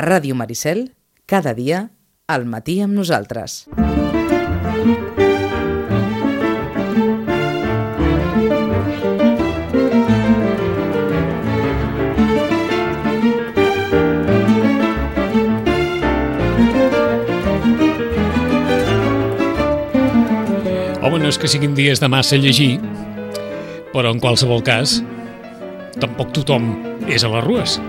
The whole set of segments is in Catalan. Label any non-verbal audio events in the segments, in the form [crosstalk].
Ràdio Maricel, cada dia, al matí amb nosaltres. Home, no és que siguin dies de massa llegir, però en qualsevol cas, tampoc tothom és a les rues.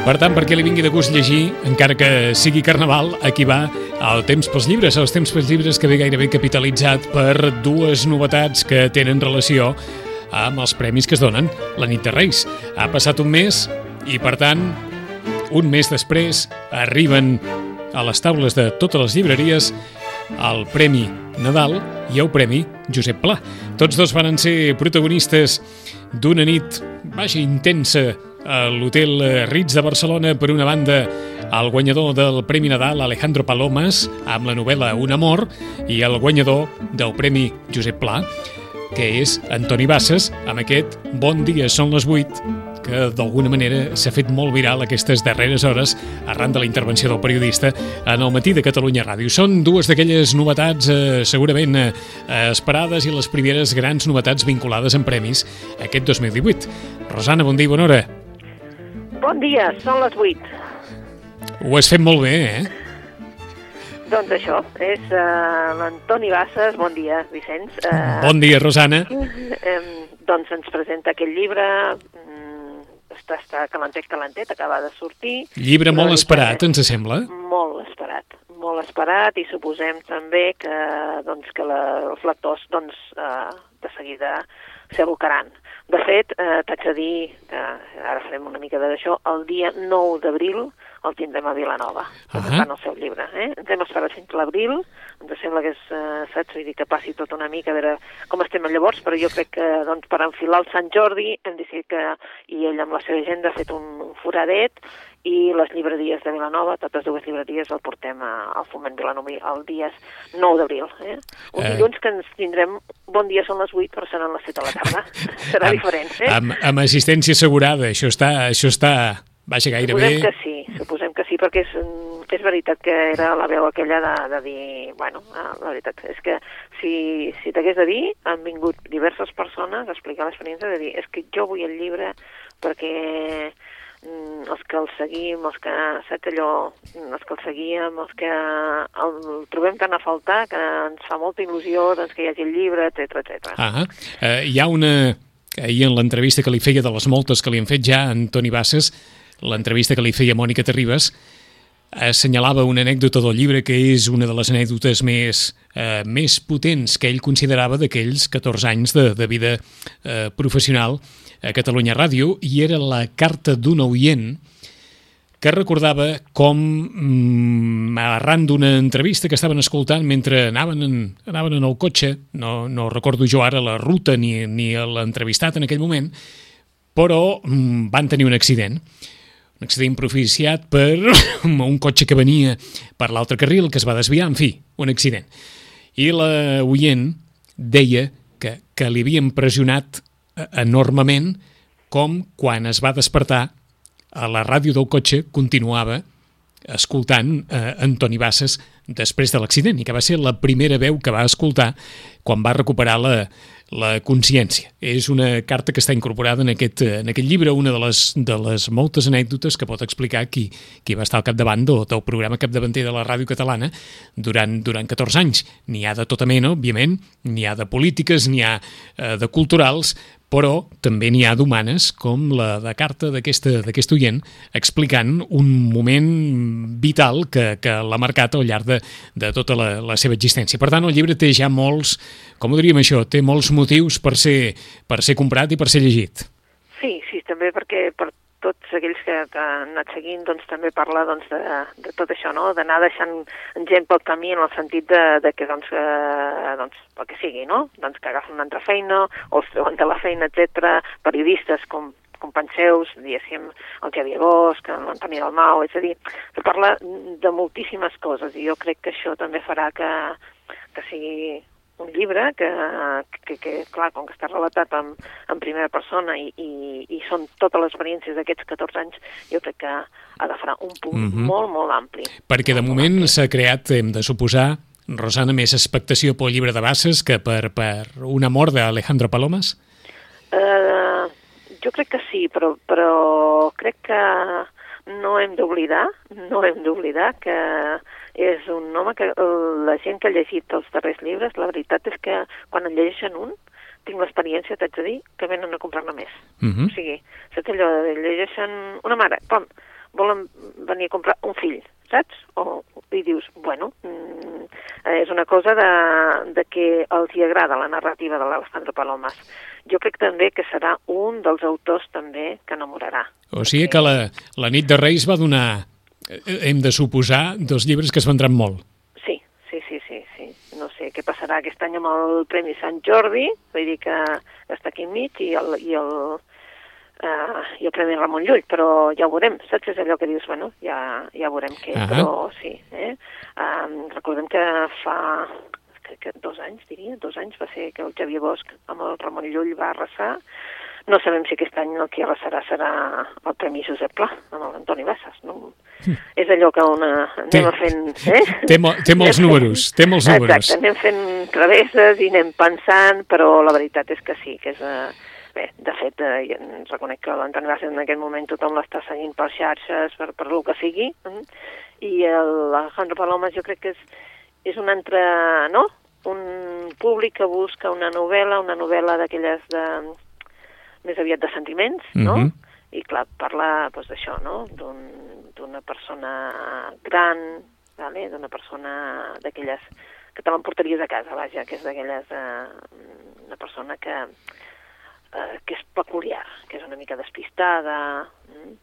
Per tant, perquè li vingui de gust llegir, encara que sigui carnaval, aquí va el Temps pels llibres, els Temps pels llibres que ve gairebé capitalitzat per dues novetats que tenen relació amb els premis que es donen la nit de Reis. Ha passat un mes i, per tant, un mes després arriben a les taules de totes les llibreries el Premi Nadal i el Premi Josep Pla. Tots dos van ser protagonistes d'una nit, vaja, intensa a l'Hotel Ritz de Barcelona per una banda el guanyador del Premi Nadal, Alejandro Palomas, amb la novel·la Un amor, i el guanyador del Premi Josep Pla, que és Antoni Bassas, amb aquest Bon dia, són les 8, que d'alguna manera s'ha fet molt viral aquestes darreres hores arran de la intervenció del periodista en el matí de Catalunya Ràdio. Són dues d'aquelles novetats eh, segurament eh, esperades i les primeres grans novetats vinculades amb premis aquest 2018. Rosana, bon dia i bona hora. Bon dia, són les 8. Ho has fet molt bé, eh? Doncs això, és uh, l'Antoni Bassas, bon dia, Vicenç. Uh, Bon dia, Rosana. eh, doncs ens presenta aquest llibre, mm, està, està calentet, calentet, acaba de sortir. Llibre molt esperat, ens sembla. Molt esperat, molt esperat i suposem també que, doncs, que la, els lectors doncs, eh, de seguida s'abocaran. De fet, eh, t'haig de dir, que ara farem una mica d'això, el dia 9 d'abril el tindrem a Vilanova, presentant Ahà. el seu llibre. Eh? Ens hem esperat fins l'abril, ens sembla que és, eh, saps, vull dir que passi tot una mica, a veure com estem llavors, però jo crec que doncs, per enfilar el Sant Jordi hem decidit que, i ell amb la seva agenda ha fet un, un foradet, i les llibreries de Vilanova, totes dues llibreries el portem a- al Foment Vilanoví el dia 9 d'abril. Eh? Un Eh. dilluns que ens tindrem, bon dia són les 8, però seran les 7 de la tarda. [laughs] Serà Amb- diferent, eh? Amb, amb assistència assegurada, això està, això està vaja, gairebé... suposem que sí, perquè és, és veritat que era la veu aquella de, de dir, bueno, eh, la veritat és que si, si t'hagués de dir, han vingut diverses persones a explicar l'experiència de dir, és que jo vull el llibre perquè mm, els que el seguim, els que, saps allò, mm, els que el seguíem, els que el trobem tan a faltar que ens fa molta il·lusió doncs, que hi hagi el llibre, etc etc. Ah, eh, hi ha una... Ahir en l'entrevista que li feia de les moltes que li han fet ja Antoni Bassas, l'entrevista que li feia Mònica Terribas, assenyalava una anècdota del llibre que és una de les anècdotes més, eh, més potents que ell considerava d'aquells 14 anys de, de vida eh, professional a Catalunya Ràdio i era la carta d'un oient que recordava com, mm, arran d'una entrevista que estaven escoltant mentre anaven en, anaven en el cotxe, no, no recordo jo ara la ruta ni, ni l'entrevistat en aquell moment, però mm, van tenir un accident un accident propiciat per [laughs] un cotxe que venia per l'altre carril, que es va desviar, en fi, un accident. I la oient deia que, que li havien pressionat eh, enormement com quan es va despertar a la ràdio del cotxe continuava escoltant eh, Antoni Bassas després de l'accident i que va ser la primera veu que va escoltar quan va recuperar la, la consciència. És una carta que està incorporada en aquest, en aquest llibre, una de les, de les moltes anècdotes que pot explicar qui, qui va estar al capdavant del, del programa capdavanter de la ràdio catalana durant, durant 14 anys. N'hi ha de tota mena, òbviament, n'hi ha de polítiques, n'hi ha eh, de culturals, però també n'hi ha d'humanes, com la de carta d'aquest oient, explicant un moment vital que, que l'ha marcat al llarg de, de tota la, la seva existència. Per tant, el llibre té ja molts, com ho diríem això, té molts motius per ser, per ser comprat i per ser llegit. Sí, sí, també perquè per tots aquells que, que han anat seguint doncs, també parla doncs, de, de tot això, no? d'anar deixant gent pel camí en el sentit de, de que, doncs, eh, doncs, pel que sigui, no? doncs, que agafen una altra feina o es treuen de la feina, etc. periodistes com companys seus, diguéssim, el Xavier Bosch, l'Antoni Dalmau, és a dir, que parla de moltíssimes coses i jo crec que això també farà que, que sigui un llibre que, que, que, clar, com que està relatat en, en primera persona i, i, i són totes les experiències d'aquests 14 anys, jo crec que agafarà un punt mm -hmm. molt, molt ampli. Perquè de moment s'ha creat, hem de suposar, Rosana, més expectació pel llibre de Bases que per, per un amor d'Alejandro Palomas? Uh, jo crec que sí, però, però crec que no hem d'oblidar, no hem d'oblidar que és un home que la gent que ha llegit els darrers llibres, la veritat és que quan en llegeixen un, tinc l'experiència, t'haig de dir, que venen a comprar-ne més. Uh Mhm. -huh. O sigui, saps allò de llegeixen una mare, pam, volen venir a comprar un fill, saps? O, I dius, bueno, mm, és una cosa de, de que els hi agrada la narrativa de l'Alejandro Palomas. Jo crec també que serà un dels autors també que enamorarà. O sigui que la, la nit de Reis va donar, eh, hem de suposar, dos llibres que es vendran molt. Sí, sí, sí, sí, sí. No sé què passarà aquest any amb el Premi Sant Jordi, vull dir que està aquí enmig, i el, i el, uh, el Premi Ramon Llull, però ja ho veurem, saps? És allò que dius, bueno, ja, ja veurem què, Ahà. però sí. Eh? Um, recordem que fa que, que dos anys, diria, dos anys va ser que el Xavier Bosch amb el Ramon Llull va arrasar. No sabem si aquest any el que arrasarà serà el Premi Josep Pla, amb l'Antoni Bassas. No? És allò que una, anem Té- fent... Eh? té mo- té molts números, té molts números. Exacte, anem fent travesses i anem pensant, però la veritat és que sí, que és... Uh, bé, de fet, jo reconec que l'Antoni Bassas en aquest moment tothom l'està seguint per xarxes, per, per lo que sigui, mm? i el Alejandro Palomas jo crec que és, és un altre, no?, un públic que busca una novel·la, una novel·la d'aquelles de més aviat de sentiments, no? Mhm. I clar, parla doncs, d'això, no? D'un- D'una persona gran, vale? d'una persona d'aquelles que te l'emportaries a casa, vaja, que és d'aquelles... Eh, una persona que, eh, que és peculiar, que és una mica despistada, mm,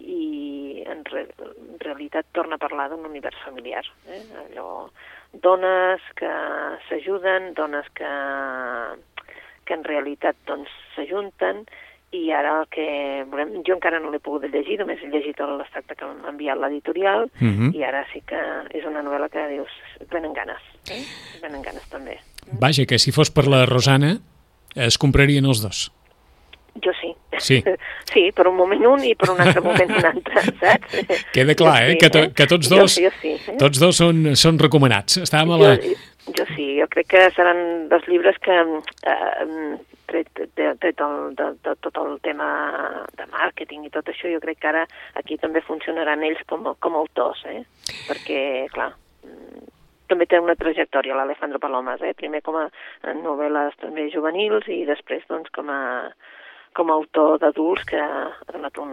i en, re, en realitat torna a parlar d'un univers familiar. Eh? Allò, dones que s'ajuden, dones que, que en realitat doncs, s'ajunten, i ara el que volem... Jo encara no l'he pogut llegir, només he llegit l'extracte que m'ha enviat l'editorial, Mhm. i ara sí que és una novel·la que dius, venen ganes, eh? venen ganes també. Vaja, que si fos per la Rosana, es comprarien els dos. Jo sí. Sí. [laughs] sí, per un moment un i per un altre moment un altre, [laughs] saps? Queda clar, Jo eh? Que, to, que tots Jo dos, sí, jo sí, eh? tots dos són, són recomanats. Estàvem a la... Jo, jo sí, jo crec que seran dos llibres que, eh, tret, de, tret el, de, de tot el tema de màrqueting i tot això, jo crec que ara aquí també funcionaran ells com, com a autors, eh? perquè, clar, també té una trajectòria l'Alejandro Palomas, eh? primer com a en novel·les també juvenils i després doncs, com a com a autor d'adults que ha donat un...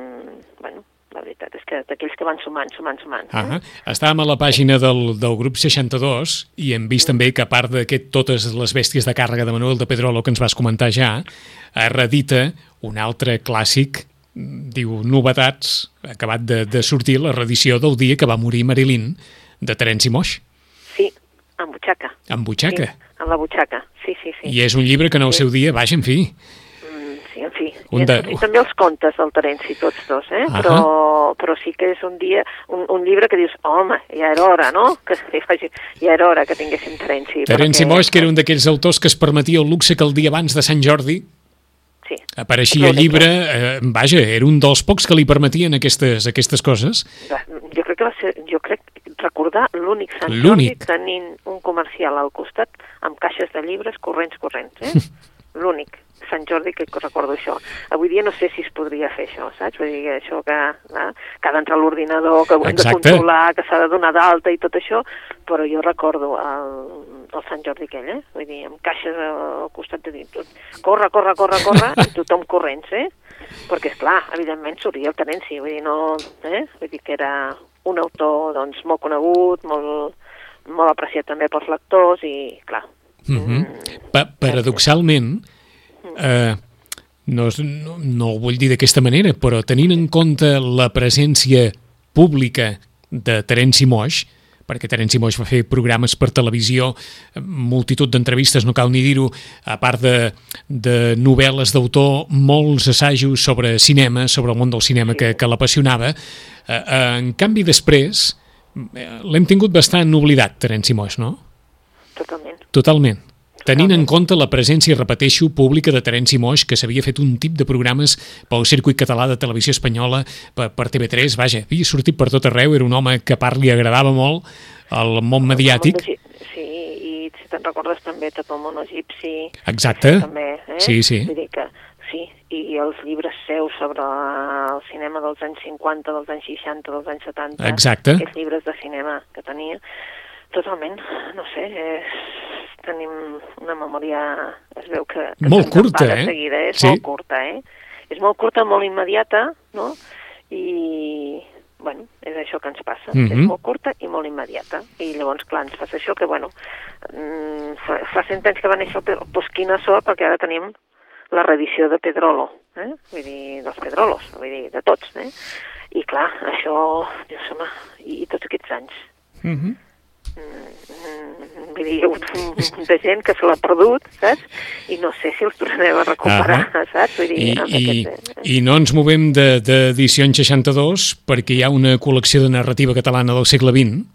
Bueno, la veritat és que d'aquells que van sumant, sumant, sumant. Eh? Ah, estàvem a la pàgina del, del grup 62 i hem vist també que a part d'aquest Totes les bèsties de càrrega de Manuel de Pedrolo que ens vas comentar ja, redita un altre clàssic diu Novetats, acabat de, de sortir la reedició del dia que va morir Marilyn de Terenci Moix, Sí, amb butxaca. amb butxaca. Sí, amb la butxaca, sí, sí, sí. I és un llibre que en el seu dia, vaja, en fi, Mm, sí, en fi. Un I, de- I també els contes del Terenci, tots dos, eh? Però, però sí que és un dia, un, un llibre que dius, home, ja era hora, no? Que sí, faci, ja era hora que tinguéssim Terenci. Terenci perquè- Moix, que era un d'aquells autors que es permetia el luxe que el dia abans de Sant Jordi Sí, apareixia Correcte. llibre, eh, vaja, era un dels pocs que li permetien aquestes, aquestes coses. Jo crec que va ser, jo crec recordar l'únic Sant Jordi tenint un comercial al costat amb caixes de llibres corrents, corrents, eh? [laughs] l'únic Sant Jordi que recordo això. Avui dia no sé si es podria fer això, saps? Vull dir, això que, eh? que ha d'entrar l'ordinador, que ho hem de Exacte. controlar, que s'ha de donar d'alta i tot això, però jo recordo el, el Sant Jordi aquell, eh? Vull dir, amb caixes al costat de dir, tot, corre, corre, corre, corre, i tothom corrents, eh? Perquè, és clar, evidentment sortia el Terenci, vull dir, no, eh? Vull dir que era un autor, doncs, molt conegut, molt, molt apreciat també pels lectors i, clar, Mm. -hmm. pa paradoxalment, eh, no, no, no ho vull dir d'aquesta manera, però tenint en compte la presència pública de Terenci Moix, perquè Terenci Moix va fer programes per televisió, eh, multitud d'entrevistes, no cal ni dir-ho, a part de, de novel·les d'autor, molts assajos sobre cinema, sobre el món del cinema que, que l'apassionava. Eh, eh, en canvi, després, l'hem tingut bastant oblidat, Terenci Moix, no? totalment. Totalment. Tenint en compte la presència, repeteixo, pública de Terenci Moix, que s'havia fet un tip de programes pel circuit català de televisió espanyola per, per TV3, vaja, havia sortit per tot arreu, era un home que a part li agradava molt el món mediàtic. Sí, i si te'n recordes també tot el món egipci. Exacte. També, eh? Sí, sí. Vull dir que, sí, i els llibres seus sobre el cinema dels anys 50, dels anys 60, dels anys 70. Exacte. Aquests llibres de cinema que tenia. Totalment, no sé, és, tenim una memòria, es veu que... que molt curta, eh? Seguida, és sí. molt curta, eh? És molt curta, molt immediata, no? I, bueno, és això que ens passa. Mm -hmm. És molt curta i molt immediata. I llavors, clar, ens passa això que, bueno, mm, fa, fa cent anys que va néixer el pues quina sort, perquè ara tenim la reedició de Pedrolo, eh? vull dir, dels Pedrolos, vull dir, de tots, eh? I clar, això, dius, home, i, i tots aquests anys. Mm -hmm. Mm, vull dir, hi ha hagut de gent que se l'ha perdut, saps? I no sé si els tornarem a recuperar, ah saps? Vull dir, I, i, aquest... eh? I no ens movem d'edició de, 62 perquè hi ha una col·lecció de narrativa catalana del segle XX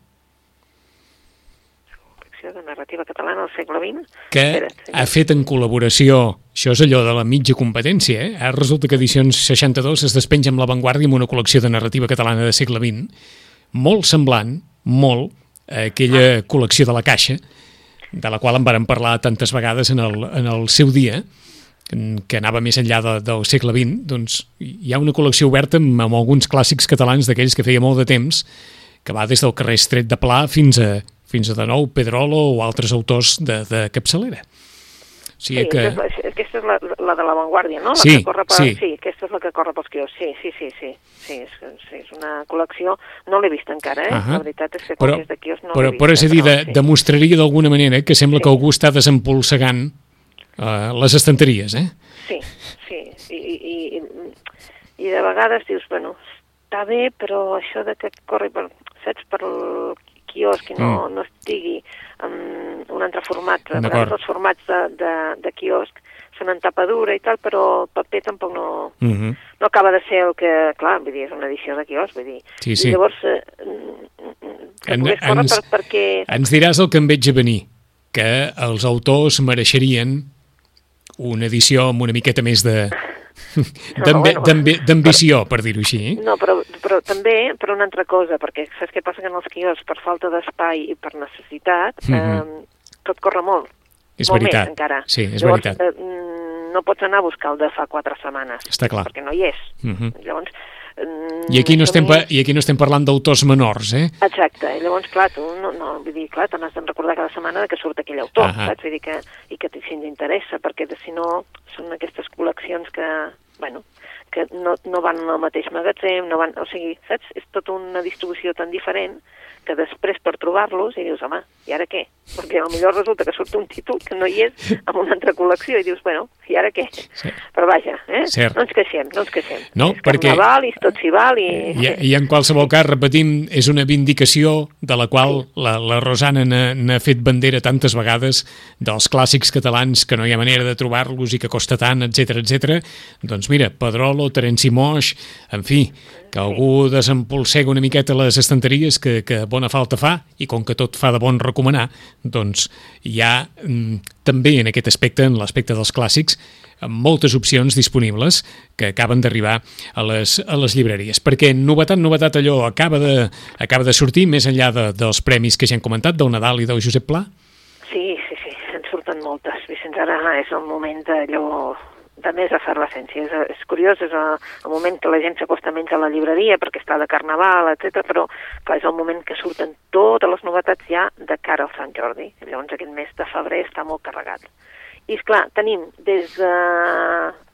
Col·lecció de narrativa catalana del segle XX que Espera't, sí. ha fet en col·laboració, això és allò de la mitja competència, eh? ara resulta que edicions 62 es despenja amb l'avantguàrdia amb una col·lecció de narrativa catalana del segle XX molt semblant, molt, aquella ah. col·lecció de la Caixa, de la qual en vàrem parlar tantes vegades en el, en el seu dia, que anava més enllà de, del segle XX, doncs hi ha una col·lecció oberta amb, amb alguns clàssics catalans d'aquells que feia molt de temps, que va des del carrer Estret de Pla fins a, fins a de nou Pedrolo o altres autors de, de capçalera. Sigui sí, que... aquesta és, aquesta és la, la de l'avantguàrdia, no? La Sí, que corre per, sí. sí, aquesta és la que corre pels quios. Sí, sí, sí, sí. Sí, és, sí, és una col·lecció... No l'he vist encara, eh? Ahà. La veritat és que Però, de quios no però, l'he vist. però és a dir, de, sí. demostraria d'alguna manera que sembla Sí. que algú està desempolsegant uh, les estanteries, eh? Sí, sí. I, i, i, I de vegades dius, bueno, està bé, però això de que corri per, saps, per el quiosc i no, Mm. no estigui en un altre format. A D'acord. vegades els formats de, de, de quiosc són en tapa dura i tal, però el paper tampoc no, Uh -huh. no acaba de ser el que, clar, vull dir, és una edició de quiosc, vull dir. Sí, sí. I llavors, eh, que En- ens- per, perquè... Ens diràs el que em veig a venir, que els autors mereixerien una edició amb una miqueta més de d'ambi- bueno. d'ambició, per dir-ho així. No, però, però també per una altra cosa, perquè saps què passa que en els quioscs, per falta d'espai i per necessitat, Mhm. eh, tot corre molt. És molt veritat. Més, encara. Sí, és Llavors, veritat. Eh, mm, no pots anar a buscar el de fa quatre setmanes. Està clar. Perquè no hi és. Mhm. Llavors... mm, I aquí no estem, I aquí no estem parlant d'autors menors, eh? Exacte, i llavors, clar, tu no, no vull dir, clar, te n'has de recordar cada setmana que surt aquell autor, Ahà. saps? Vull dir que, i que si ens interessa, perquè de, si no són aquestes col·leccions que, bueno, que no, no van al mateix magatzem, no van, o sigui, saps? És tota una distribució tan diferent que després per trobar-los i dius, home, i ara què? Perquè millor resulta que surt un títol que no hi és en una altra col·lecció i dius, bueno, i ara què? Sí. Però vaja, eh? Cert. no ens queixem, no ens queixem. No, és perquè- carnaval i tot s'hi val i... I, I en qualsevol cas, repetim, és una vindicació de la qual la, la Rosana n'ha fet bandera tantes vegades dels clàssics catalans que no hi ha manera de trobar-los i que costa tant, etc etc. Doncs mira, Pedrolo, Terenci Moix, en fi, que algú desempolsega una miqueta les estanteries que, que bona falta fa i com que tot fa de bon recomanar, doncs hi ha mm, també en aquest aspecte, en l'aspecte dels clàssics, amb moltes opcions disponibles que acaben d'arribar a, les, a les llibreries. Perquè novetat, novetat allò acaba de, acaba de sortir, més enllà de, dels premis que ja hem comentat, del Nadal i del Josep Pla? Sí, sí, sí, en surten moltes. Vicenç, ara és el moment d'allò de més efervescència. És, és curiós, és el, el moment que la gent s'acosta menys a la llibreria perquè està de carnaval, etc. però clar, és el moment que surten totes les novetats ja de cara al Sant Jordi. Llavors aquest mes de febrer està molt carregat. I, és clar tenim des de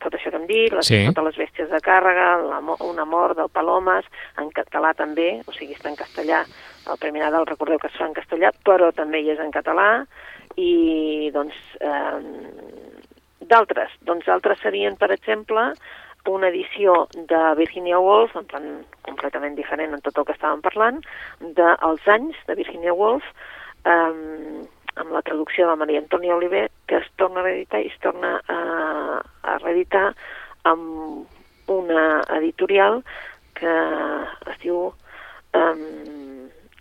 tot això que hem dit, les, Sí. totes les bèsties de càrrega, la, una mort del Palomes, en català també, o sigui, està en castellà, el Premi Nadal, recordeu que es fa en castellà, però també hi és en català, i, doncs, eh, d'altres. Doncs d'altres serien, per exemple, una edició de Virginia Woolf, en plan completament diferent en tot el que estàvem parlant, dels anys de Virginia Woolf, eh, amb la traducció de Maria Antònia Oliver, que es torna a reeditar i es torna a, a reeditar amb una editorial que es diu um,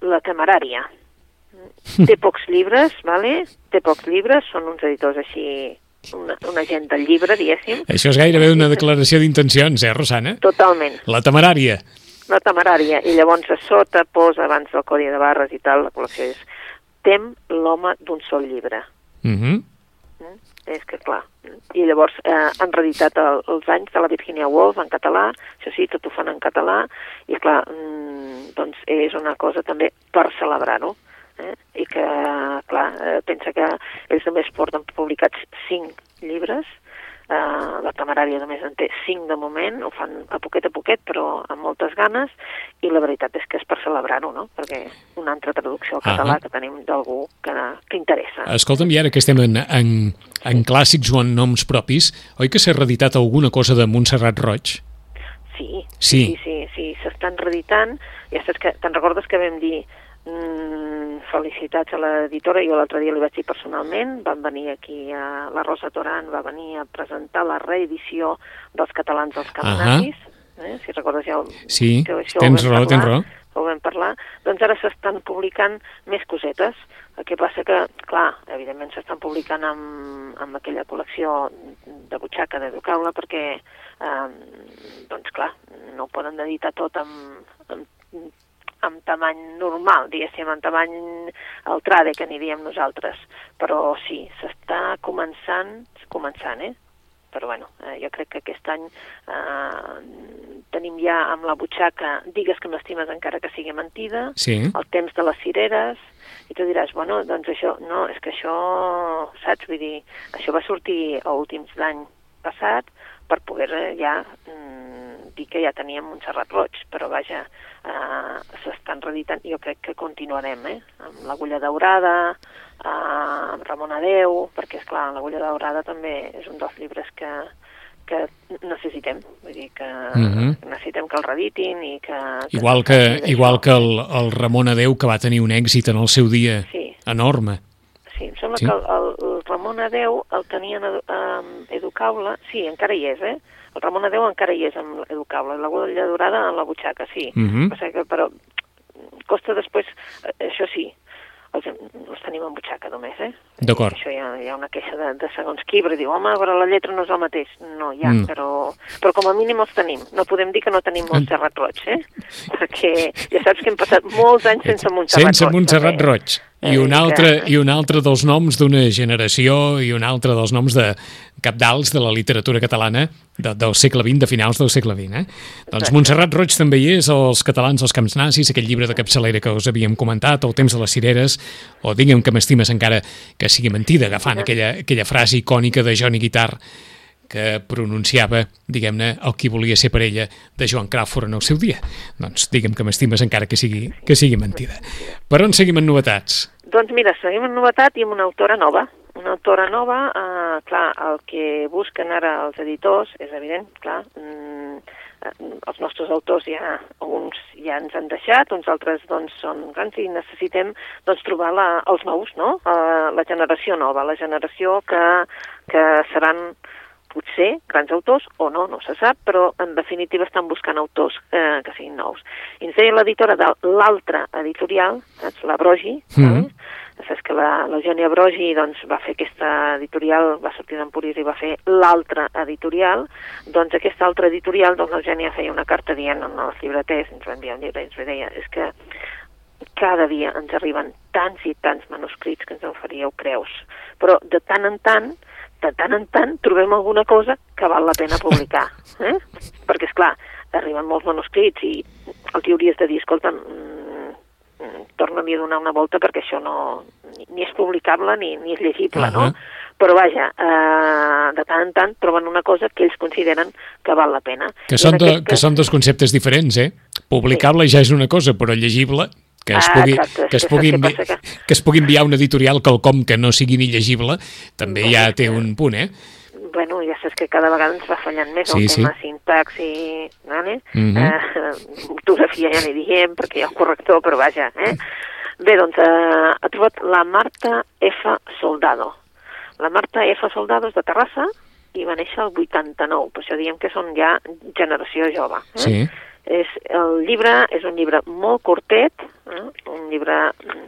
La Temerària. té pocs llibres, vale? té pocs llibres, són uns editors així, una, una gent del llibre, diguéssim. Això és gairebé una declaració d'intencions, eh, Rosana? Totalment. La temerària. La temerària. I llavors a sota posa, abans del codi de barres i tal, la col·lecció és Tem l'home d'un sol llibre. Uh -huh. Mm? És que, clar, i llavors eh, han reeditat el, els anys de la Virginia Woolf en català, això sí, tot ho fan en català, i clar, mm, doncs és una cosa també per celebrar-ho, eh? i que, clar, eh, pensa que ells només porten publicats cinc llibres, eh, la temerària només en té cinc de moment, ho fan a poquet a poquet, però amb moltes ganes, i la veritat és que és per celebrar-ho, no? Perquè una altra traducció al català Ahà. que tenim d'algú que, que interessa. Escolta'm, i ara que estem en, en, en clàssics o en noms propis, oi que s'ha reeditat alguna cosa de Montserrat Roig? Sí, Sí. sí, sí, sí, s'estan reeditant. Ja saps que, te'n recordes que vam dir mm, felicitats a l'editora, jo l'altre dia li vaig dir personalment, van venir aquí, a, la Rosa Toran va venir a presentar la reedició dels catalans als caminantis, eh? si recordes ja... el- Sí, això tens raó, tens raó. Ho vam parlar. Doncs ara s'estan publicant més cosetes. El que passa que, clar, evidentment s'estan publicant amb, amb aquella col·lecció de butxaca de Ducaula perquè, eh, doncs clar, no ho poden editar tot amb, amb, amb tamany normal, diguéssim, amb tamany el trade, que n'hi diem nosaltres. Però sí, s'està començant, començant, eh? Però bueno, eh, jo crec que aquest any eh, tenim ja amb la butxaca Digues que m'estimes encara que sigui mentida, Sí. el temps de les cireres, i tu diràs, bueno, doncs això, no, és que això, saps, vull dir, això va sortir a últims d'any passat per poder eh, ja mm, dir que ja teníem Montserrat Roig, però vaja, eh, s'estan reeditant, jo crec que continuarem, eh, amb l'Agulla Daurada, eh, amb Ramon Adeu, perquè, és clar, l'Agulla Daurada també és un dels llibres que, que necessitem, vull dir que Mhm. necessitem que el reeditin i que... Igual que, igual que el, el Ramon Adeu, que va tenir un èxit en el seu dia Sí. enorme. Sí, em sembla Sí. que el, el, Ramon Adeu el tenien a um, Educaula, sí, encara hi és, eh? El Ramon Adeu encara hi és amb Educaula, i l'Agulla Dorada en la butxaca, sí. Mhm. O sigui que, però costa després, eh, això sí, els, els tenim en butxaca només, eh? D'acord. Això hi ha, hi ha una queixa de, de segons qui, però diu, home, però la lletra no és el mateix. No, ja, Mm. mm. però, però com a mínim els tenim. No podem dir que no tenim Montserrat Roig, eh? Perquè ja saps que hem passat molts anys sense Montserrat Sense Roig. Montserrat també. I un, altre, I un altre dels noms d'una generació i un altre dels noms de capdals de la literatura catalana de, del segle XX, de finals del segle XX. Eh? Doncs. Montserrat Roig també hi és, Els catalans als camps nazis, aquell llibre de capçalera que us havíem comentat, El temps de les cireres, o Digue'm que m'estimes encara que sigui mentida, agafant aquella, aquella frase icònica de Johnny Guitar que pronunciava, diguem-ne, el qui volia ser per ella de Joan Crawford en el seu dia. Doncs digue'm que m'estimes encara que sigui, que sigui mentida. Per on seguim en novetats? Doncs mira, seguim en novetat i amb una autora nova. Una autora nova, eh, clar, el que busquen ara els editors, és evident, clar, mm, eh, els nostres autors ja, alguns ja ens han deixat, uns altres doncs són grans i necessitem doncs trobar la, els nous, no? Eh, la generació nova, la generació que, que seran potser grans autors o no, no se sap, però en definitiva estan buscant autors eh, que siguin nous. I ens deia l'editora de l'altra editorial, saps, la Brogi, mm saps? Que la- l'Eugènia Brogi doncs, va fer aquesta editorial, va sortir d'Empúries i va fer l'altra editorial, doncs aquesta altra editorial, doncs l'Eugènia feia una carta dient als llibreters, ens va enviar un llibre i ens deia, és que cada dia ens arriben tants i tants manuscrits que ens en faríeu creus, però de tant en tant de tant en tant trobem alguna cosa que val la pena publicar. Eh? Perquè, és clar, arriben molts manuscrits i el que hauries de dir, escolta, mm, torna-li a donar una volta perquè això no, ni, ni és publicable ni, ni és llegible, Ahà. no? Però vaja, eh, de tant en tant troben una cosa que ells consideren que val la pena. Que I són, de, que cas- són dos conceptes diferents, eh? Publicable ja és una cosa, però llegible que es Ah, pugui, exacte, és que es que pugui, què envi passa? que es pugui enviar a una editorial quelcom que no sigui ni llegible, també No, ja té que- un punt, eh? bueno, ja saps que cada vegada ens va fallant més Sí, el sí. tema sintaxi, vale? Mhm. eh, ortografia ja n'hi diem, perquè hi ha el corrector, però vaja, eh? Bé, doncs, eh, ha trobat la Marta F. Soldado. La Marta F. Soldado és de Terrassa i va néixer el 89, per això diem que són ja generació jove. Eh? Sí. És, el llibre és un llibre molt curtet, eh? un llibre mm,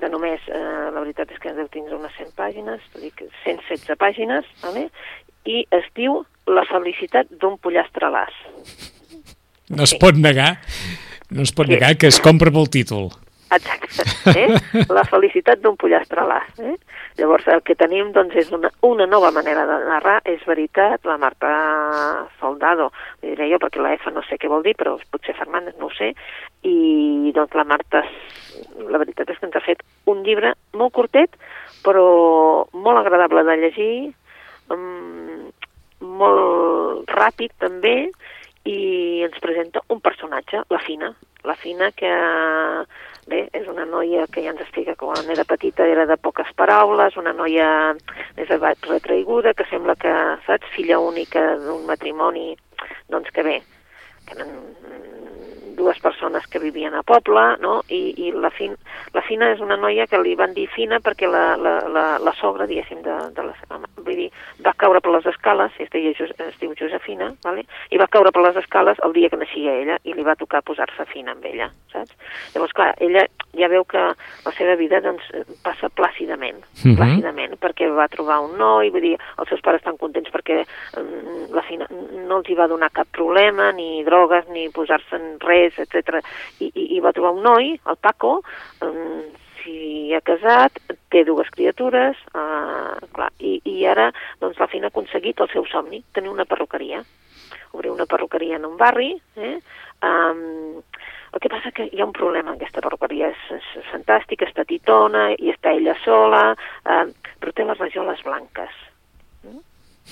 de només, eh, la veritat és que deu tindre unes 100 pàgines, dic, 116 pàgines, vale? i es diu La felicitat d'un pollastre las. No es pot negar, no es pot negar que es compra pel títol. Exacte, eh? la felicitat d'un pollastre las. Eh? Llavors, el que tenim doncs, és una, una nova manera de narrar, és veritat, la Marta Soldado, diré jo perquè la F no sé què vol dir, però potser Fernández no ho sé, i doncs la Marta, la veritat és que ens ha fet un llibre molt curtet, però molt agradable de llegir, um, molt ràpid també, i ens presenta un personatge, la Fina, la Fina que bé, és una noia que ja ens explica que quan era petita era de poques paraules, una noia més retraiguda, que sembla que, saps, filla única d'un matrimoni, doncs que bé, que eren dues persones que vivien a poble, no? I, i la, fin, la Fina és una noia que li van dir Fina perquè la, la, la, la sogra, diguéssim, de, de la dir, va caure per les escales, es, deia, es diu Josefina, vale? i va caure per les escales el dia que naixia ella i li va tocar posar-se fina amb ella, saps? Llavors, clar, ella ja veu que la seva vida doncs, passa plàcidament, uh mhm. -huh. plàcidament, perquè va trobar un noi, vull dir, els seus pares estan contents perquè um, la Fina no els hi va donar cap problema, ni drogues, ni posar-se en res, etc. I, i, I va trobar un noi, el Paco, um, s'hi ha casat, té dues criatures, uh, clar, i, i ara doncs, la Fina ha aconseguit el seu somni, tenir una perruqueria. Obrir una perruqueria en un barri, eh? Um, el que passa que hi ha un problema en aquesta perruqueria, és, és fantàstica, és petitona, i està ella sola, uh, però té les rajoles blanques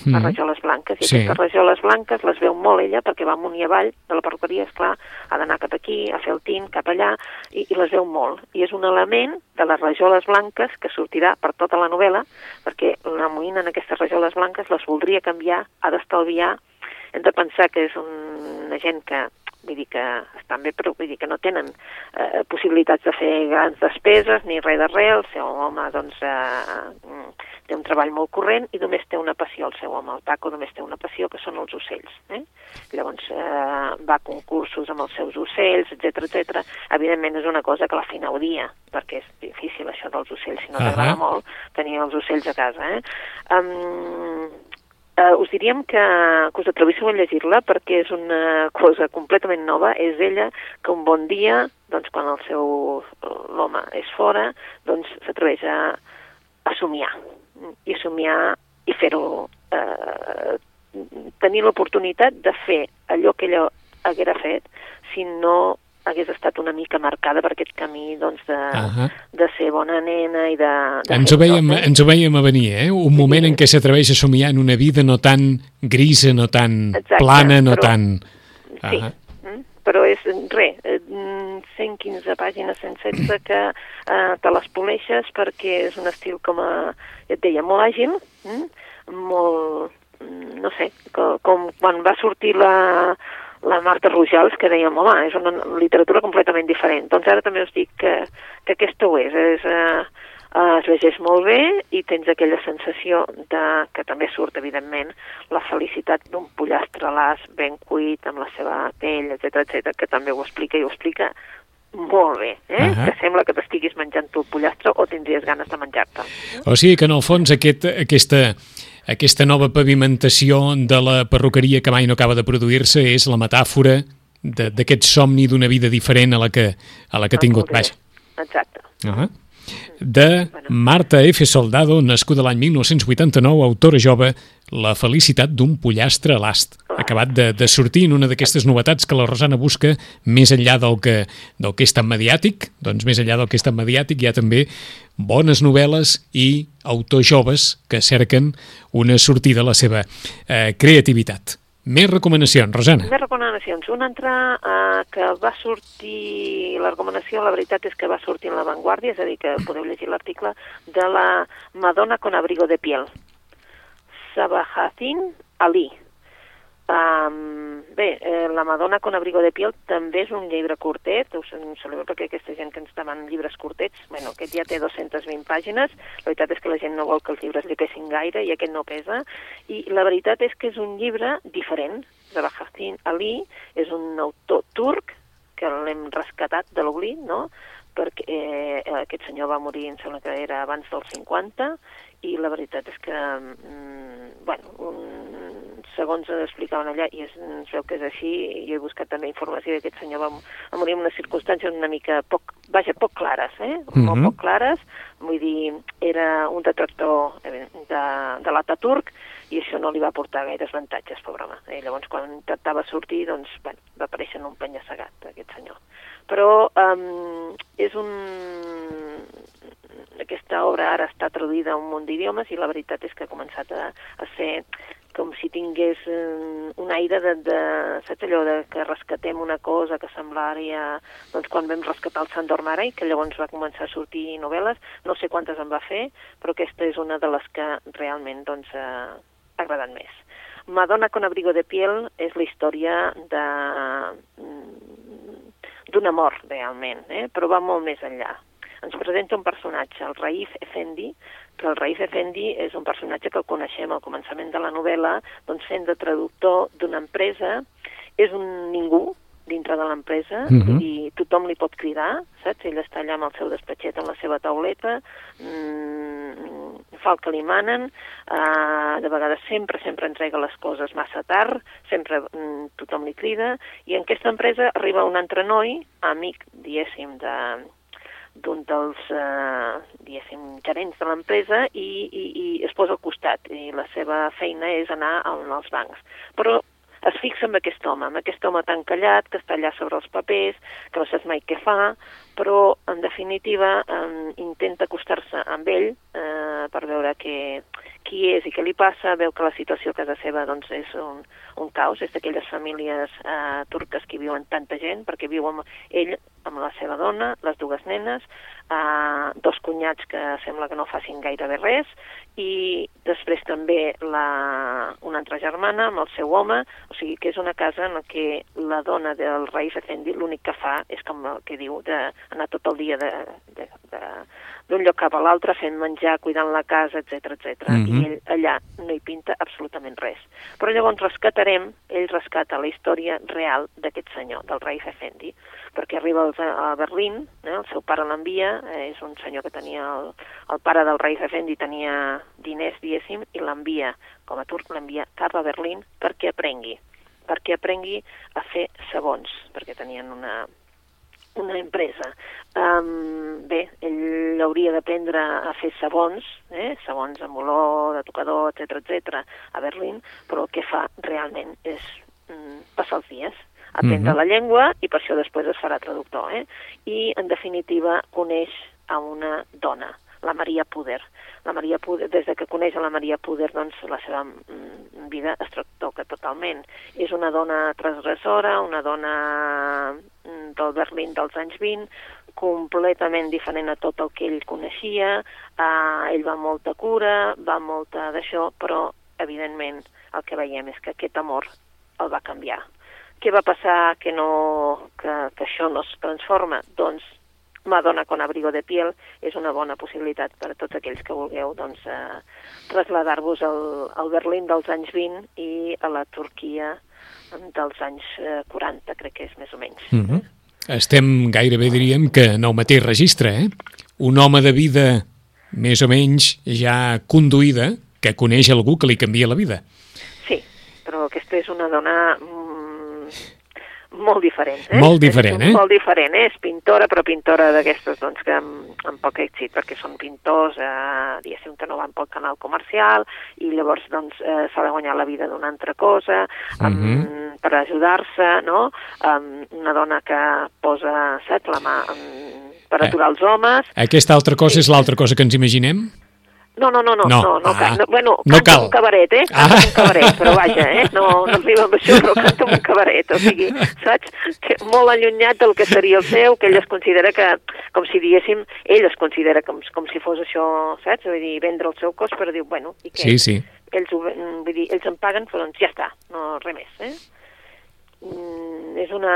mm. les rajoles blanques, i sí. aquestes rajoles blanques les veu molt ella, perquè va amunt i avall de la perruqueria, és clar, ha d'anar cap aquí, a fer el tint, cap allà, i, i les veu molt. I és un element de les rajoles blanques que sortirà per tota la novel·la, perquè la moïna en aquestes rajoles blanques les voldria canviar, ha d'estalviar, hem de pensar que és una gent que vull dir que estan bé, però vull dir que no tenen eh, possibilitats de fer grans despeses ni res de res, el seu home doncs eh, té un treball molt corrent i només té una passió, el seu home, el Paco només té una passió que són els ocells. Eh? Llavors eh, va a concursos amb els seus ocells, etc etc. Evidentment és una cosa que la Fina odia, perquè és difícil això dels ocells, si no t'agrada uh -huh. molt tenir els ocells a casa. Eh? Um, Uh, us diríem que, que us atrevíssiu a llegir-la perquè és una cosa completament nova. És ella que un bon dia, doncs, quan el seu l'home és fora, doncs s'atreveix a, a somiar. I somiar i fer-ho... Eh, tenir l'oportunitat de fer allò que ella haguera fet si no hagués estat una mica marcada per aquest camí doncs, de, uh -huh. de ser bona nena i de... de ens, ho veiem, tot, eh? ens ho veiem a venir, eh? Un sí, moment sí. en què s'atreveix a somiar en una vida no tan grisa, no tan Exacte, plana, no però, tan... Uh -huh. Sí, mm, però és res, 115 eh, pàgines 116 que eh, te les poleixes perquè és un estil com a, ja et deia, molt àgil, mm? molt, mm, no sé, com, com quan va sortir la, la Marta Rojals, que dèiem, home, és una literatura completament diferent. Doncs ara també us dic que, que aquesta ho és, és eh, eh, es llegeix molt bé i tens aquella sensació de, que també surt, evidentment, la felicitat d'un pollastre las ben cuit, amb la seva pell, etc etc que també ho explica i ho explica molt bé, eh? Uh -huh. que sembla que t'estiguis menjant tu el pollastre o tindries ganes de menjar-te. O sigui que en el fons aquest, aquesta aquesta nova pavimentació de la perruqueria que mai no acaba de produir-se és la metàfora d'aquest somni d'una vida diferent a la que, a la que ha tingut. Vaja. Exacte. Uh -huh de Marta F. Soldado, nascuda l'any 1989, autora jove, La felicitat d'un pollastre l'ast. Acabat de, de sortir en una d'aquestes novetats que la Rosana busca més enllà del que, del que és tan mediàtic, doncs més enllà del que és tan mediàtic hi ha també bones novel·les i autors joves que cerquen una sortida a la seva eh, creativitat. Més recomanacions, Rosana. Més recomanacions. Una altra eh, que va sortir, la recomanació, la veritat és que va sortir en La Vanguardia, és a dir, que podeu llegir l'article de la Madonna con abrigo de piel. Sabahatin Ali. Um, bé, eh, La Madonna con abrigo de piel també és un llibre curtet, us en celebro perquè aquesta gent que ens demana llibres curtets, bueno, aquest ja té 220 pàgines, la veritat és que la gent no vol que els llibres li pesin gaire i aquest no pesa, i la veritat és que és un llibre diferent. Zabahattin Ali és un autor turc que l'hem rescatat de l'oblit, no? perquè eh, aquest senyor va morir, em sembla que era abans dels 50, i la veritat és que, mm, bueno, un, segons explicaven allà, i es, es veu que és així, jo he buscat també informació d'aquest senyor va, va morir en unes circumstàncies una mica poc, vaja, poc clares, eh? Mm -hmm. Molt poc clares, vull dir, era un detractor eh, de, de l'Ataturk, i això no li va portar gaires avantatges, pobre home. I llavors, quan intentava sortir, doncs, bueno, va aparèixer en un penya-segat, aquest senyor. Però um, és un, aquesta obra ara està traduïda a un munt d'idiomes i la veritat és que ha començat a, a ser com si tingués eh, un aire de, de, saps allò de que rescatem una cosa que semblaria, doncs quan vam rescatar el Sandor Mare, que llavors va començar a sortir novel·les, no sé quantes en va fer, però aquesta és una de les que realment doncs, eh, ha agradat més. Madonna con abrigo de piel és la història de mm, d'un amor, realment, eh? però va molt més enllà ens presenta un personatge, el Raif Effendi, que el Raif Effendi és un personatge que el coneixem al començament de la novel·la, doncs fent de traductor d'una empresa, és un ningú dintre de l'empresa uh -huh. i tothom li pot cridar, saps? Ell està allà amb el seu despatxet en la seva tauleta, mmm, fa el que li manen, uh, de vegades sempre, sempre entrega les coses massa tard, sempre mm, tothom li crida, i en aquesta empresa arriba un altre noi, amic, diguéssim, de, d'un dels, eh, diguéssim, gerents de l'empresa i, i, i es posa al costat i la seva feina és anar als bancs. Però es fixa en aquest home, en aquest home tan callat, que està allà sobre els papers, que no saps mai què fa, però en definitiva eh, intenta acostar-se amb ell eh, per veure què, qui és i què li passa, veu que la situació a casa seva doncs, és un, un caos, és d'aquelles famílies eh, turques que viuen tanta gent, perquè viu amb ell, amb la seva dona, les dues nenes, eh, dos cunyats que sembla que no facin gairebé res, i després també la, una altra germana amb el seu home, o sigui que és una casa en què la dona del rei Effendi l'únic que fa és com el que diu d'anar tot el dia de, de, d'un lloc cap a l'altre fent menjar, cuidant la casa, etc etc. Mm -hmm. I ell allà no hi pinta absolutament res. Però llavors rescatarem, ell rescata la història real d'aquest senyor, del rei Effendi, perquè arriba a Berlín, eh, el seu pare l'envia, eh, és un senyor que tenia, el, el pare del rei Effendi tenia diners, diguéssim, i l'envia, com a turc, l'envia cap a Berlín perquè aprengui perquè aprengui a fer sabons, perquè tenien una, una empresa. Um, bé, ell hauria d'aprendre a fer sabons, eh? sabons amb olor, de tocador, etc etc a Berlín, però el que fa realment és mm, passar els dies, aprendre mm -hmm. la llengua i per això després es farà traductor. Eh? I, en definitiva, coneix a una dona, la Maria Puder. La Maria Puder, des de que coneix a la Maria Puder, doncs la seva mm, vida es toca totalment. És una dona transgressora, una dona mm, del Berlín dels anys 20, completament diferent a tot el que ell coneixia, eh, ell va molta cura, va molta d'això, però evidentment el que veiem és que aquest amor el va canviar. Què va passar que, no, que, que això no es transforma? Doncs Madonna con abrigo de piel és una bona possibilitat per a tots aquells que vulgueu doncs, eh, traslladar-vos al, al Berlín dels anys 20 i a la Turquia dels anys eh, 40, crec que és més o menys. Mm -hmm. Estem gairebé, diríem, que en el mateix registre, eh? Un home de vida més o menys ja conduïda que coneix algú que li canvia la vida. Sí, però aquesta és una dona molt diferent. Eh? Molt diferent, eh? Molt diferent, eh? És pintora, però pintora d'aquestes doncs, que amb, amb poc èxit, perquè són pintors, eh, diguéssim, que no van pel canal comercial, i llavors doncs, eh, s'ha de guanyar la vida d'una altra cosa, amb, uh mhm. -huh. per ajudar-se, no? Um, una dona que posa, saps, la mà um, per eh. aturar els homes. Aquesta altra cosa és l'altra cosa que ens imaginem? No, no, no, no, no, no, no, ah, no bueno, no cal. un cabaret, eh? Canta ah. un cabaret, però vaja, eh? No, no arriba amb això, però canta un cabaret, o sigui, saps? Que molt allunyat del que seria el seu, que ell es considera que, com si diguéssim, ell es considera com, com si fos això, saps? Vull dir, vendre el seu cos, però diu, bueno, i què? Sí, sí. Ells, ho, vull dir, ells em paguen, però doncs ja està, no res més, eh? Mm, és una,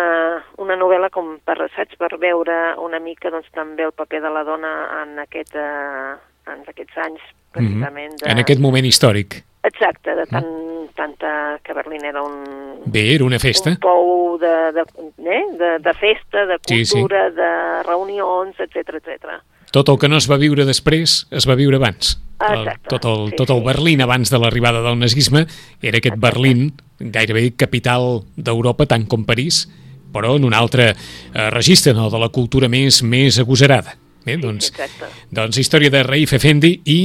una novel·la com per, saps, per veure una mica doncs, també el paper de la dona en aquest, eh, en aquests anys, precisament... Mm -hmm. De... En aquest moment històric. Exacte, de tant mm. tanta... que Berlín era un... Bé, era una festa. Un pou de, de, eh? de, de festa, de Sí, sí. cultura, de reunions, etc etc. Tot el que no es va viure després es va viure abans. El, Exacte, tot el, sí, tot el sí. Berlín abans de l'arribada del nazisme era aquest Berlín, gairebé capital d'Europa, tant com París, però en un altre eh, registre, no? de la cultura més més agosarada. Bé, doncs, exacte. doncs història de Raif Effendi i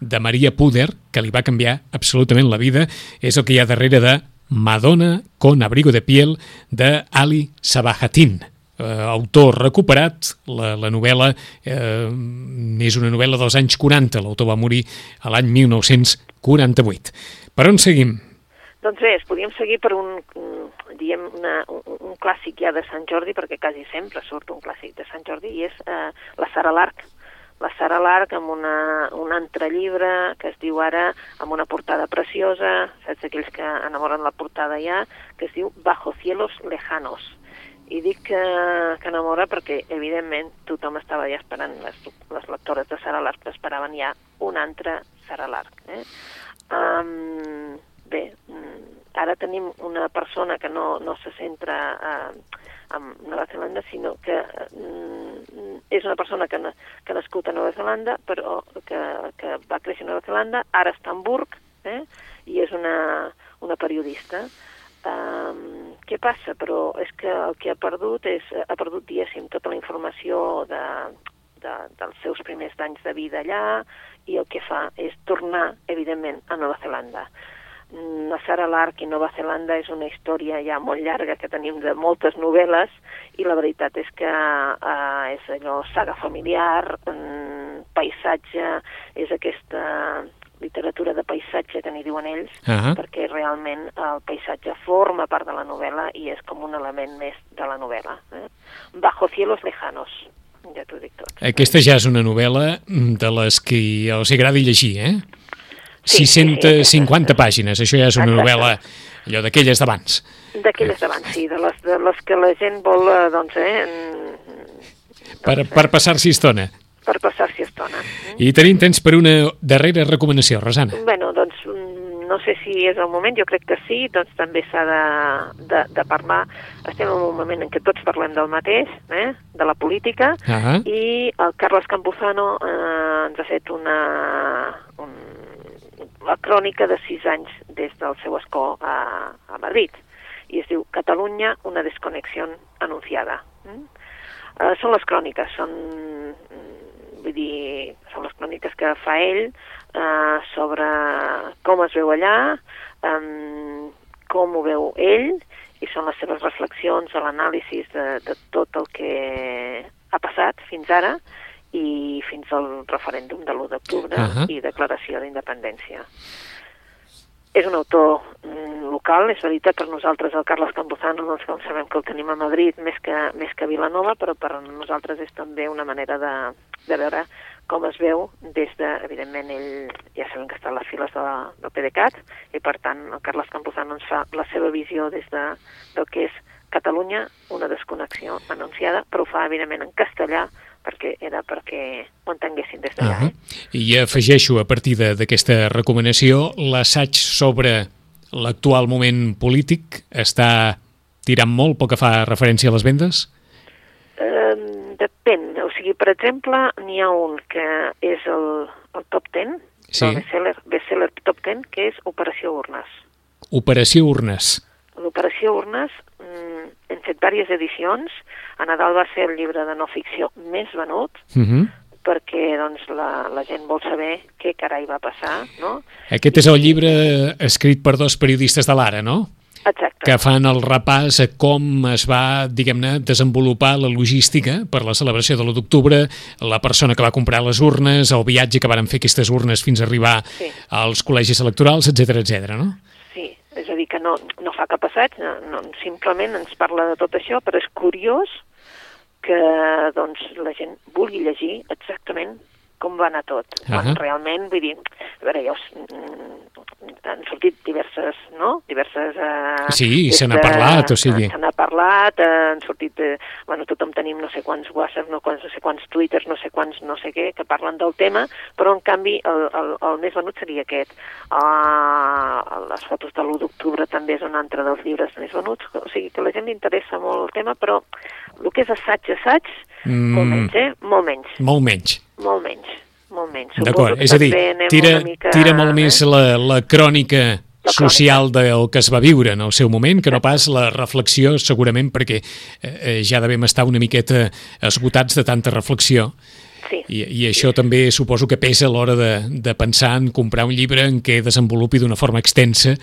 de Maria Puder, que li va canviar absolutament la vida, és el que hi ha darrere de Madonna con abrigo de piel de Ali Sabahatin, eh, autor recuperat. La, la novel·la eh, és una novel·la dels anys 40, l'autor va morir a l'any 1948. Per on seguim? Doncs bé, es podíem seguir per un, diem, una, un, un clàssic ja de Sant Jordi, perquè quasi sempre surt un clàssic de Sant Jordi, i és eh, la Sara Larc. La Sara Larc amb una, un altre llibre que es diu ara, amb una portada preciosa, saps aquells que enamoren la portada ja, que es diu Bajo cielos lejanos. I dic que, que enamora perquè, evidentment, tothom estava ja esperant, les, les lectores de Sara Larc esperaven ja un altre Sara Larc. Eh? Um, bé, mm, ara tenim una persona que no, no se centra eh, en Nova Zelanda, sinó que mm, és una persona que, que ha nascut a Nova Zelanda, però que, que va créixer a Nova Zelanda, ara està a Hamburg, eh? i és una, una periodista. Um, què passa? Però és que el que ha perdut és, ha perdut, diguéssim, tota la informació de, de, dels seus primers anys de vida allà i el que fa és tornar, evidentment, a Nova Zelanda. Mm, La Sara Lark i Nova Zelanda és una història ja molt llarga que tenim de moltes novel·les i la veritat és que eh, és allò saga familiar, mm, paisatge, és aquesta literatura de paisatge que n'hi diuen ells, Ah, perquè realment el paisatge forma part de la novel·la i és com un element més de la novel·la. Eh? Bajo cielos lejanos, ja t'ho dic tot. aquesta ja és una novel·la de les que els agrada llegir, eh? Sí, sí, sí, 650 pàgines, això ja és una Exacte. novel·la allò d'aquelles d'abans. D'aquelles d'abans, sí, de les, de les que la gent vol, eh, doncs, eh, mm, Per, per passar-s'hi estona. per passar-s'hi estona. I tenim temps per una darrera recomanació, Rosana. Bueno, doncs no sé si és el moment, jo crec que sí, doncs també s'ha de, de, de parlar. Estem en un moment en què tots parlem del mateix, eh, de la política, Ah, i el Carles Campuzano eh, ens ha fet una, un, la crònica de sis anys des del seu escó a, a Madrid i es diu Catalunya, una desconnexió anunciada. Mm? Eh, són les cròniques, són, mm, vull dir, són les cròniques que fa ell eh, sobre com es veu allà, eh, com ho veu ell, i són les seves reflexions, l'anàlisi de, de tot el que ha passat fins ara i fins al referèndum de l'1 d'octubre Ahà. i declaració d'independència. És un autor mm, local, és veritat, per nosaltres el Carles Campuzano, doncs com sabem que el tenim a Madrid més que, més que a Vilanova, però per nosaltres és també una manera de, de veure com es veu des de, evidentment, ell ja sabem que està a les files de la, del PDeCAT, i per tant el Carles Campuzano ens fa la seva visió des de, del que és Catalunya, una desconnexió anunciada, però ho fa, evidentment, en castellà, perquè era perquè ho entenguessin des d'allà. ah. eh? I afegeixo a partir d'aquesta recomanació l'assaig sobre l'actual moment polític està tirant molt pel que fa referència a les vendes? Eh, depèn, o sigui, per exemple, n'hi ha un que és el, el top 10, Sí. el bestseller, bestseller top 10, que és Operació Urnes. Operació Urnes. L'Operació Urnes mm, hem fet diverses edicions. A Nadal va ser el llibre de no ficció més venut, Uh -huh. perquè doncs, la, la gent vol saber què carai va passar, no? Aquest és el llibre escrit per dos periodistes de l'Ara, no? Exacte. que fan el repàs a com es va, diguem-ne, desenvolupar la logística per la celebració de l'1 d'octubre, la persona que va comprar les urnes, el viatge que varen fer aquestes urnes fins a arribar Sí. als col·legis electorals, etc etc. no? Sí, és a dir, que no, no fa cap assaig, no, no, simplement ens parla de tot això, però és curiós que doncs, la gent vulgui llegir exactament com va anar tot. Uh -huh. Quan realment, vull dir, a veure, ja us, han sortit diverses, no? Diverses... Eh, sí, se n'ha parlat, o sigui... Se n'ha parlat, eh, han sortit... Eh, bueno, tothom tenim no sé quants WhatsApp, no, quants, no sé quants Twitters, no sé quants no sé què, que parlen del tema, però en canvi el, el, el més venut seria aquest. Uh, les fotos de l'1 d'octubre també és un altre dels llibres més venuts, o sigui que a la gent li interessa molt el tema, però el que és assaig, assaig, mm. molt menys, eh? Molt menys. Molt menys. Molt menys, molt menys. D'acord, és a dir, tira, mica, tira molt més la, la crònica la social del que es va viure en el seu moment, que no pas la reflexió, segurament, perquè eh, eh ja devem estar una miqueta esgotats de tanta reflexió. Sí. I, I això també suposo que pesa a l'hora de, de pensar en comprar un llibre en què desenvolupi d'una forma extensa,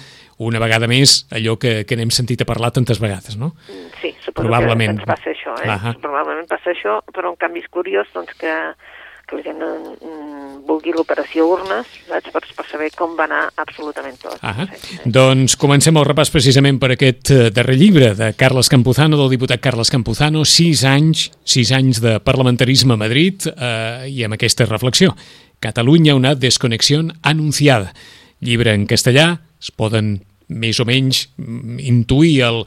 una vegada més, allò que, que n'hem sentit a parlar tantes vegades, no? Sí, suposo Probablement. que ens passa això, eh? Uh -huh. Probablement passa això, però en canvi és curiós doncs, que que la gent vulgui l'operació urnes, saps? Per, per saber com va anar absolutament tot. Ah sí, sí. Doncs comencem el repàs precisament per aquest eh, darrer llibre de Carles Campuzano, del diputat Carles Campuzano, sis anys, sis anys de parlamentarisme a Madrid eh, i amb aquesta reflexió. Catalunya, una desconnexió anunciada. Llibre en castellà, es poden més o menys mm, intuir el,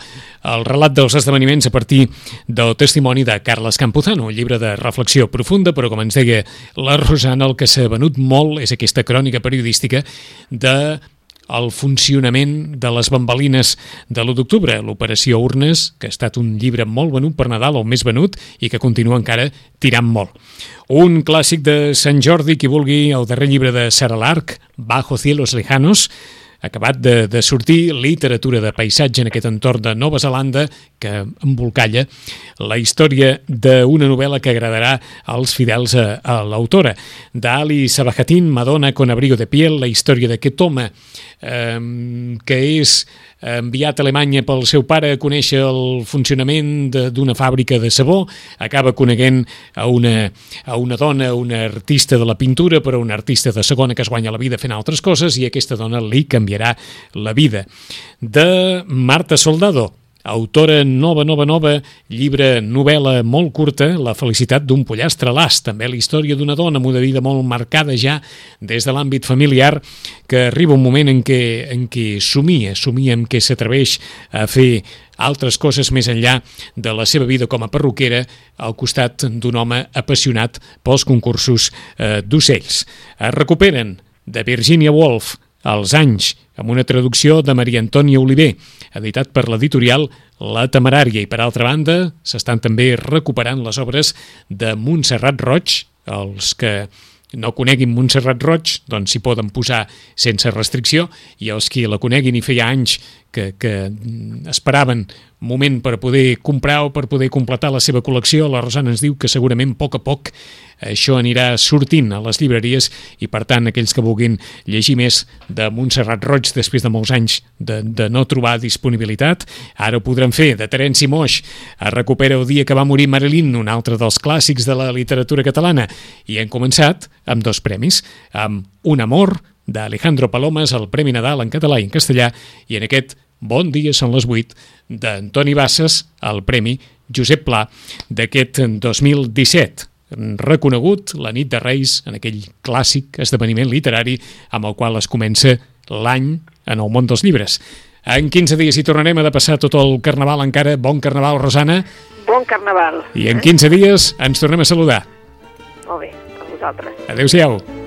el relat dels esdeveniments a partir del testimoni de Carles Campuzano, un llibre de reflexió profunda, però com ens deia la Rosana, el que s'ha venut molt és aquesta crònica periodística de el funcionament de les bambalines de l'1 d'octubre, l'Operació Urnes, que ha estat un llibre molt venut per Nadal, el més venut, i que continua encara tirant molt. Un clàssic de Sant Jordi, qui vulgui, el darrer llibre de Sara Larc, Bajo cielos lejanos, acabat de, de sortir literatura de paisatge en aquest entorn de Nova Zelanda que embolcalla la història d'una novel·la que agradarà als fidels a, a l'autora. D'Ali Sabahatin, Madonna con abrigo de piel, la història d'aquest home eh, que és enviat a Alemanya pel seu pare a conèixer el funcionament d'una fàbrica de sabó, acaba coneguent a una, a una dona, una artista de la pintura, però una artista de segona que es guanya la vida fent altres coses i aquesta dona li canviarà la vida. De Marta Soldado, autora nova, nova, nova, llibre, novel·la molt curta, La felicitat d'un pollastre l'as, també la història d'una dona amb una vida molt marcada ja des de l'àmbit familiar, que arriba un moment en què, en què somia, somia en què s'atreveix a fer altres coses més enllà de la seva vida com a perruquera al costat d'un home apassionat pels concursos eh, d'ocells. Es recuperen de Virginia Woolf, als anys, amb una traducció de Maria Antònia Oliver, editat per l'editorial La Temerària, i per altra banda s'estan també recuperant les obres de Montserrat Roig, els que no coneguin Montserrat Roig, doncs s'hi poden posar sense restricció, i els qui la coneguin i feia anys que, que esperaven moment per poder comprar o per poder completar la seva col·lecció, la Rosana ens diu que segurament a poc a poc això anirà sortint a les llibreries i per tant aquells que vulguin llegir més de Montserrat Roig després de molts anys de, de no trobar disponibilitat, ara ho podran fer. De Terenci Moix, es recupera el dia que va morir Marilyn, un altre dels clàssics de la literatura catalana i hem començat amb dos premis, amb Un amor d'Alejandro Palomas, el Premi Nadal en català i en castellà i en aquest Bon dia, són les 8, d'Antoni Bassas, el Premi Josep Pla d'aquest 2017 reconegut la nit de Reis en aquell clàssic esdeveniment literari amb el qual es comença l'any en el món dels llibres. En 15 dies hi tornarem a de passar tot el carnaval encara. Bon carnaval, Rosana. Bon carnaval. I en 15 dies ens tornem a saludar. Molt bé, a vosaltres. Adéu-siau.